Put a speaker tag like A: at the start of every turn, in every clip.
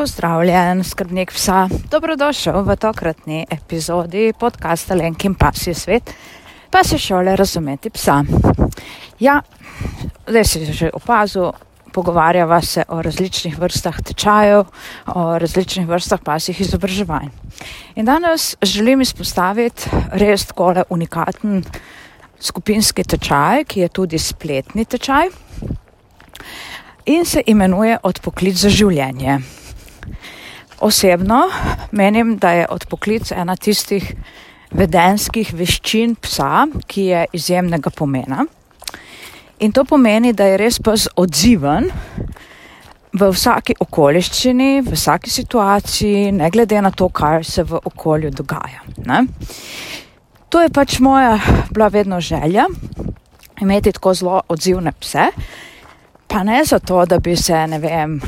A: Pozdravljen, skrbnik psa. Dobrodošel v tokratni epizodi podcasta Lenkin Pasje svet, pa se šole razumeti psa. Ja, zdaj si že opazil, pogovarjava se o različnih vrstah tečajev, o različnih vrstah pasjih izobraževanj. In danes želim izpostaviti res takole unikaten skupinski tečaj, ki je tudi spletni tečaj in se imenuje Odpoklic za življenje. Osebno menim, da je odpoklic ena tistih vedenskih veščin psa, ki je izjemnega pomena. In to pomeni, da je res pes odziven v vsaki okoliščini, v vsaki situaciji, ne glede na to, kaj se v okolju dogaja. Ne? To je pač moja bila vedno želja, imeti tako zelo odzivne pse, pa ne zato, da bi se, ne vem,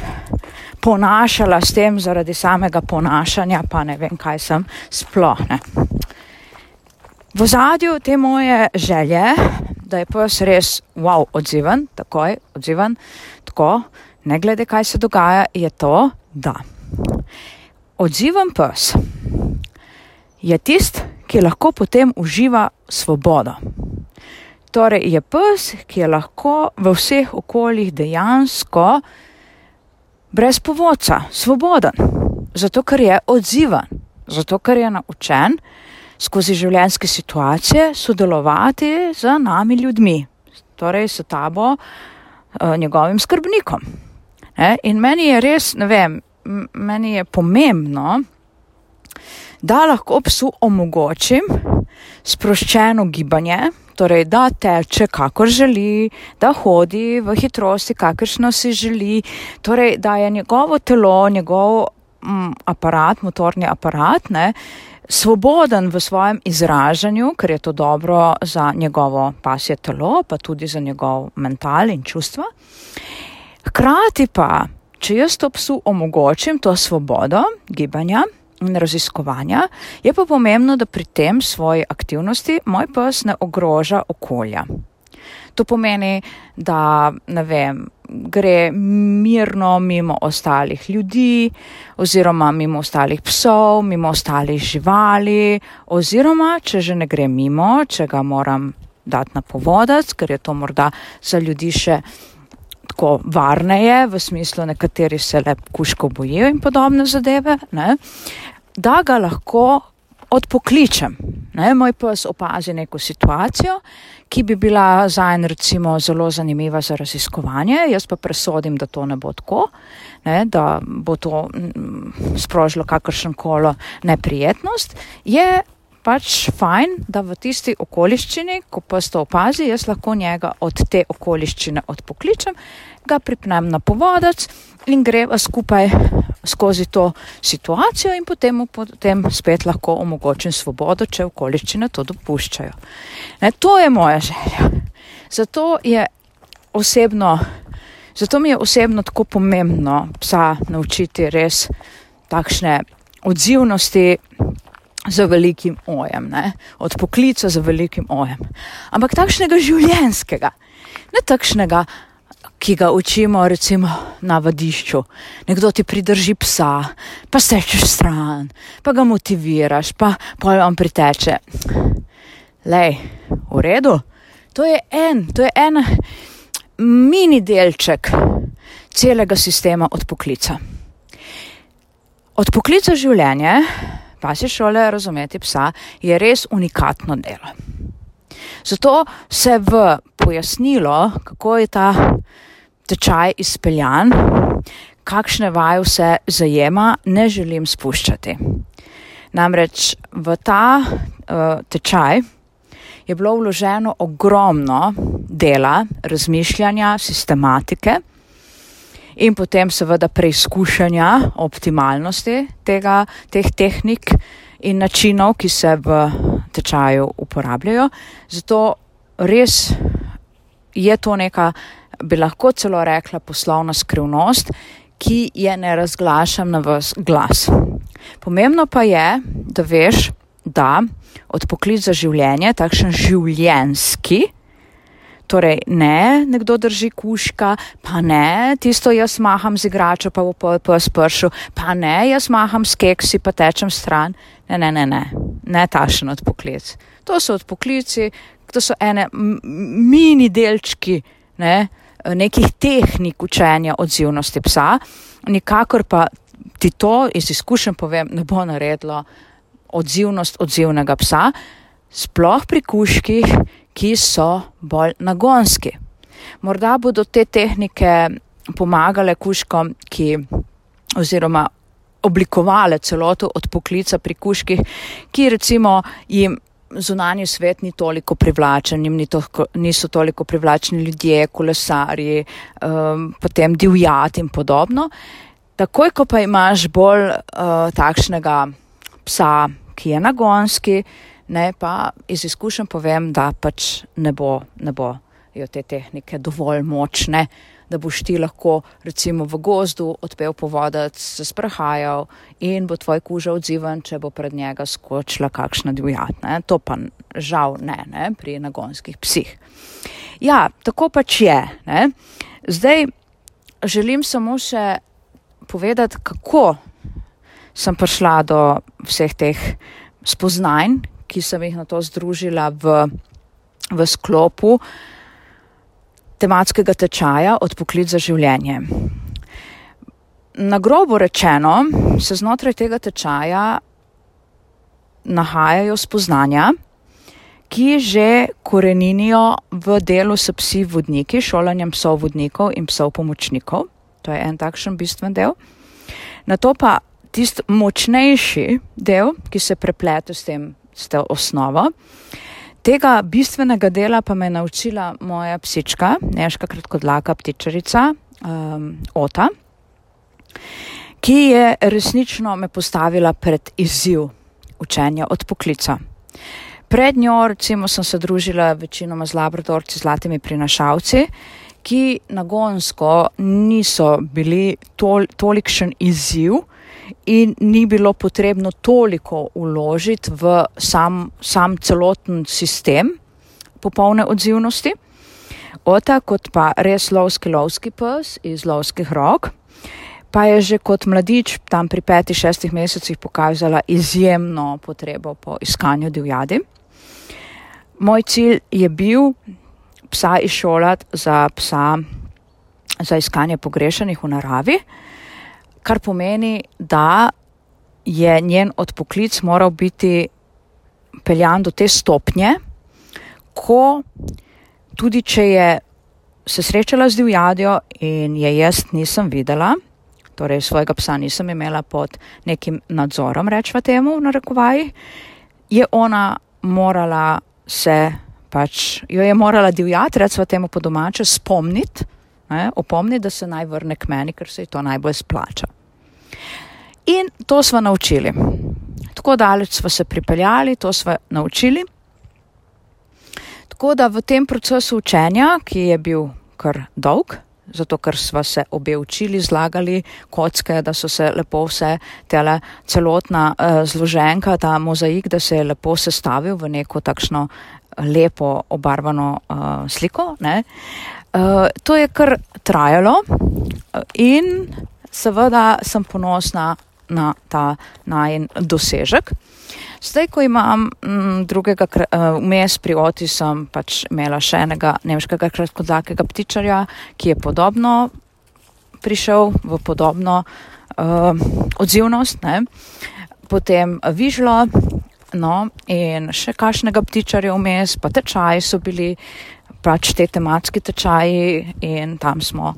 A: ponašala s tem zaradi samega ponašanja, pa ne vem, kaj sem sploh ne. V zadju te moje želje da je pes res wow, odziven, takoj odziven, tako, ne glede kaj se dogaja, je to, da. Odziven pes je tist, ki lahko potem uživa svobodo. Torej je pes, ki je lahko v vseh okoljih dejansko brez povodca, svoboden, zato ker je odziven, zato ker je naučen, skozi življenjske situacije sodelovati z nami ljudmi, torej s tabo, eh, njegovim skrbnikom. In meni je res, ne vem, meni je pomembno, da lahko psu omogočim sproščeno gibanje, torej da teče, kakor želi, da hodi v hitrosti, kakršno si želi, torej da je njegovo telo, njegov m, aparat, motorni aparat, ne, svoboden v svojem izražanju, ker je to dobro za njegovo pasje telo, pa tudi za njegov mental in čustva. Hkrati pa, če jaz to psu omogočim, to svobodo gibanja in raziskovanja, je pa pomembno, da pri tem svoji aktivnosti moj pes ne ogroža okolja. To pomeni, da ne vem, gre mirno mimo ostalih ljudi, oziroma mimo ostalih psov, mimo ostalih živali, oziroma če že ne gre mimo, če ga moram dati na povodac, ker je to morda za ljudi še tako varneje, v smislu nekateri se le kuško bojijo in podobne zadeve, ne, da ga lahko odpokličem. Ne, moj pes opazi neko situacijo, ki bi bila za en recimo zelo zanimiva za raziskovanje, jaz pa presodim, da to ne bo tako, ne, da bo to mm, sprožilo kakršen kolo neprijetnost, je pač fajn, da v tisti okoliščini, ko pes to opazi, jaz lahko njega od te okoliščine odpokličem, ga pripnem na povodac in greva skupaj skozi to situacijo in potem mu potem spet lahko omogočim svobodo, če okoliščine to dopuščajo. Ne, to je moja želja. Zato je osebno, zato mi je osebno tako pomembno psa naučiti res takšne odzivnosti z velikim ojem, ne? od poklica z velikim ojem. Ampak takšnega življenskega, ne takšnega, ki ga učimo recimo na vadišču. Nekdo ti pridrži psa, pa stečeš stran, pa ga motiviraš, pa pol vam priteče. Lej, v redu, to je en, to je en mini delček celega sistema odpoklica. Odpoklica življenje, pa si šole razumeti psa, je res unikatno delo. Zato se v pojasnilo, kako je ta tečaj izpeljan, kakšne vaje vse zajema, ne želim spuščati. Namreč v ta uh, tečaj je bilo vloženo ogromno dela, razmišljanja, sistematike in potem seveda preizkušanja optimalnosti tega, teh tehnik in načinov, ki se v tečaju uporabljajo. Zato res je to neka bi lahko celo rekla poslovna skrivnost, ki je ne razglašam na vas glas. Pomembno pa je, da veš, da odpoklic za življenje, takšen življenski, torej ne nekdo drži kuška, pa ne tisto jaz maham z igračo, pa bo pes pršil, pa ne jaz maham s keksi, pa tečem stran. Ne, ne, ne, ne, ne tašen odpoklic. To so odpoklici, to so ene mini delčki ne, nekih tehnik učenja odzivnosti psa, nikakor pa ti to iz izkušenj povem, ne bo naredilo odzivnost odzivnega psa, sploh pri kuških, ki so bolj nagonski. Morda bodo te tehnike pomagale kuškom, ki oziroma oblikovale celoto od poklica pri kuških, ki recimo jim zunanji svet ni toliko privlačen, jim ni to, niso toliko privlačni ljudje, kolesarji, um, potem divjati in podobno. Takoj, ko pa imaš bolj uh, takšnega psa, ki je nagonski, ne pa iz izkušenj povem, da pač ne bo, ne bo te tehnike dovolj močne, da boš ti lahko recimo v gozdu odpel povodec, se sprehajal in bo tvoj kuža odziven, če bo pred njega skočila kakšna divjat. Ne? To pa žal ne, ne pri nagonskih psih. Ja, tako pač je. Ne? Zdaj želim samo še povedati, kako sem prišla do vseh teh spoznanj, ki sem jih na to združila v, v sklopu tematskega tečaja od poklic za življenje. Na grobo rečeno se znotraj tega tečaja nahajajo spoznanja, ki že koreninijo v delu s psi vodniki, šolanjem psov vodnikov in psov pomočnikov. To je en takšen bistven del. Na to pa tisti močnejši del, ki se preplete s tem, s to osnovo. Tega bistvenega dela pa me je naučila moja psička, neška kratkodlaka ptičarica um, Ota, ki je resnično me postavila pred izziv učenja od poklica. Pred njo, recimo, sem se družila večinoma z labradorci, zlatimi prinašalci, ki nagonsko niso bili tol, tolikšen izziv, in ni bilo potrebno toliko uložiti v sam, sam celoten sistem popolne odzivnosti. Ota kot pa res lovski lovski pes iz lovskih rok, pa je že kot mladič tam pri petih, šestih mesecih pokazala izjemno potrebo po iskanju divjadi. Moj cilj je bil psa izšolati za psa za iskanje pogrešenih v naravi kar pomeni, da je njen odpoklic moral biti peljan do te stopnje, ko tudi če je se srečala z divjadjo in je jaz nisem videla, torej svojega psa nisem imela pod nekim nadzorom, rečva temu v narekovaji, je ona morala se pač, jo je morala divjati, rečva temu po domače, spomniti, ne, opomni, da se naj vrne k meni, ker se ji to najbolj splača. In to smo naučili. Tako daleč smo se pripeljali, to smo naučili. Tako da v tem procesu učenja, ki je bil kar dolg, zato ker smo se obe učili, zlagali kocke, da so se lepo vse tele celotna uh, zloženka, ta mozaik, da se je lepo sestavil v neko takšno lepo obarvano uh, sliko. Ne? Uh, to je kar trajalo in seveda sem ponosna na ta najen dosežek. Zdaj, ko imam m, mm, drugega vmes pri oti, sem pač imela še enega nemškega kratkodlakega ptičarja, ki je podobno prišel v podobno uh, odzivnost, ne? potem vižlo, no in še kašnega ptičarja vmes, pa tečaji so bili, pač te tematski tečaji in tam smo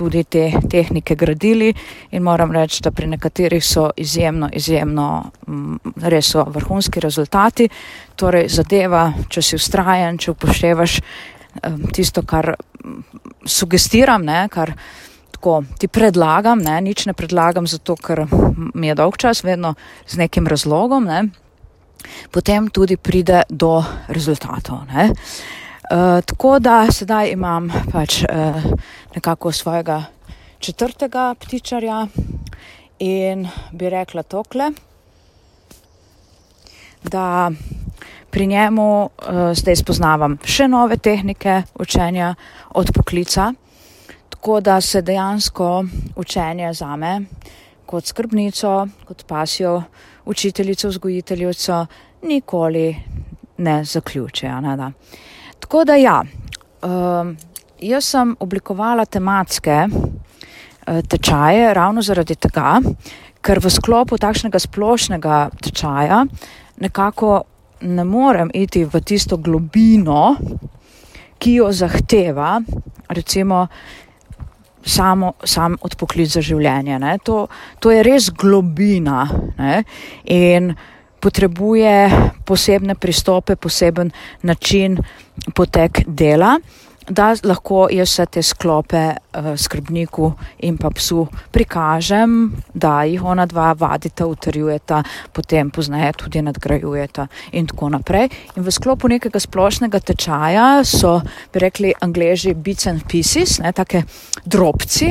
A: tudi te tehnike gradili in moram reči, da pri nekaterih so izjemno, izjemno, mm, res so vrhunski rezultati. Torej zadeva, če si ustrajen, če upoštevaš tisto, kar mm, sugestiram, ne, kar tako ti predlagam, ne, nič ne predlagam zato, ker mi je dolg čas, vedno z nekim razlogom, ne, potem tudi pride do rezultatov. Uh, tako da sedaj imam pač uh, nekako svojega četrtega ptičarja in bi rekla tokle, da Pri njemu uh, zdaj spoznavam še nove tehnike učenja od poklica, tako da se dejansko učenje zame kot skrbnico, kot pasijo učiteljico, vzgojiteljico nikoli ne zaključijo. Ne, tako da ja, uh, jaz sem oblikovala tematske uh, tečaje ravno zaradi tega, ker v sklopu takšnega splošnega tečaja nekako ne morem iti v tisto globino, ki jo zahteva, recimo, samo, sam odpoklic za življenje. To, to je res globina ne? in potrebuje posebne pristope, poseben način potek dela da lahko jaz vse te sklope uh, skrbniku in pa psu prikažem, da jih ona dva vadita, utrjujeta, potem poznaje tudi nadgrajujeta in tako naprej. In v sklopu nekega splošnega tečaja so, bi rekli, angleži bits and pieces, ne, take drobci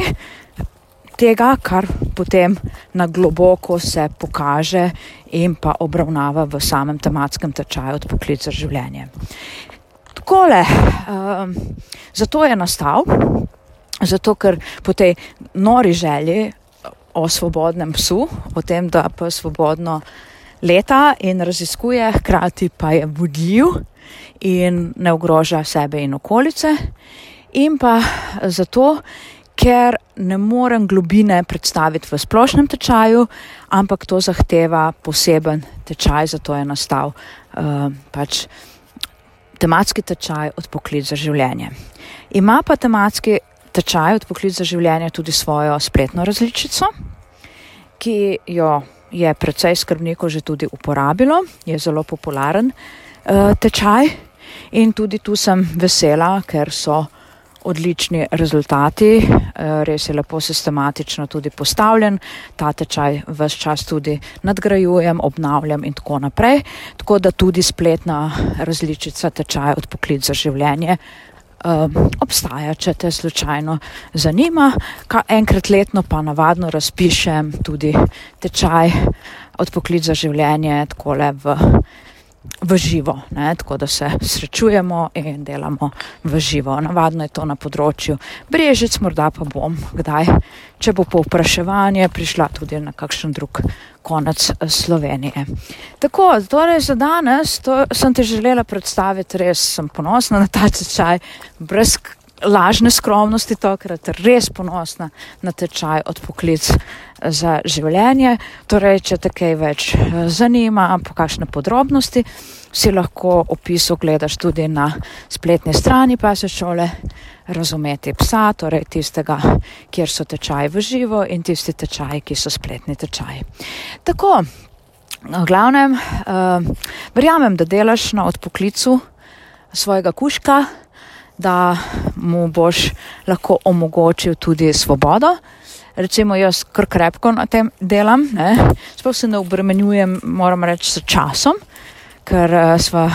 A: tega, kar potem na globoko se pokaže in pa obravnava v samem tematskem tečaju od poklica življenja takole, um, zato je nastal, zato ker po tej nori želji o svobodnem psu, o tem, da pa svobodno leta in raziskuje, hkrati pa je budljiv in ne ogroža sebe in okolice, in pa zato, ker ne morem globine predstaviti v splošnem tečaju, ampak to zahteva poseben tečaj, zato je nastal uh, pač tematski tečaj od poklic za življenje. Ima pa tematski tečaj od poklic za življenje tudi svojo spletno različico, ki jo je precej skrbnikov že tudi uporabilo, je zelo popularen uh, tečaj in tudi tu sem vesela, ker so odlični rezultati, eh, res je lepo sistematično tudi postavljen, ta tečaj vse čas tudi nadgrajujem, obnavljam in tako naprej, tako da tudi spletna različica tečaja od poklic za življenje Um, obstaja, če te slučajno zanima. Enkrat letno pa navadno razpišem tudi tečaj od poklic za življenje, tako le v v živo, ne? tako da se srečujemo in delamo v živo. Navadno je to na področju Brežic, morda pa bom kdaj, če bo povpraševanje, prišla tudi na kakšen drug konec eh, Slovenije. Tako, torej za danes to sem te želela predstaviti, res sem ponosna na ta tečaj, brez lažne skromnosti, tokrat res ponosna na tečaj od poklic za življenje. Torej, če te kaj več eh, zanima, po kakšne podrobnosti, si lahko opis ogledaš tudi na spletni strani Pase šole razumeti psa, torej tistega, kjer so tečaji v živo in tisti tečaji, ki so spletni tečaji. Tako, v glavnem, uh, verjamem, da delaš na odpoklicu svojega kuška, da mu boš lahko omogočil tudi svobodo. Recimo jaz kar krepko na tem delam, sploh se ne obremenjujem, moram reči, s časom, ker uh, sva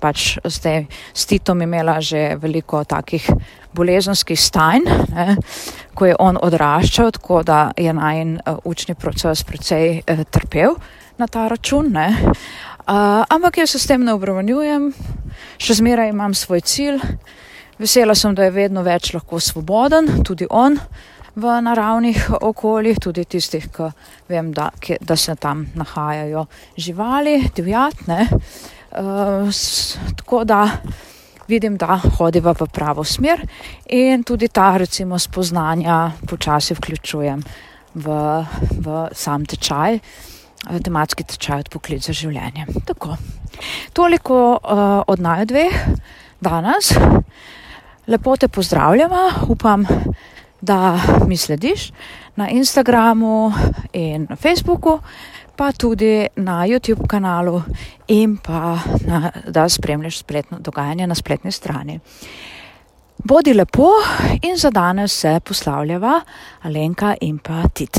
A: pač zdaj s Titom imela že veliko takih bolezenskih stanj, ne, ko je on odraščal, tako da je najen uh, učni proces precej uh, trpel na ta račun. Ne. Uh, ampak jaz se s tem ne obremenjujem, še zmeraj imam svoj cilj. Vesela sem, da je vedno več lahko svoboden, tudi on v naravnih okoljih, tudi tistih, ki vem, da, ki, da se tam nahajajo živali, divjatne. Uh, tako da vidim, da hodiva v pravo smer in tudi ta recimo spoznanja počasi vključujem v, v sam tečaj, tematski tečaj od poklica življenja. Tako. Toliko uh, od naj dveh danes. Lepo te pozdravljamo, upam, da mi slediš na Instagramu in na Facebooku, pa tudi na YouTube kanalu in pa na, da spremljaš spletno dogajanje na spletni strani. Bodi lepo in za danes se poslavljava Alenka in pa Tit.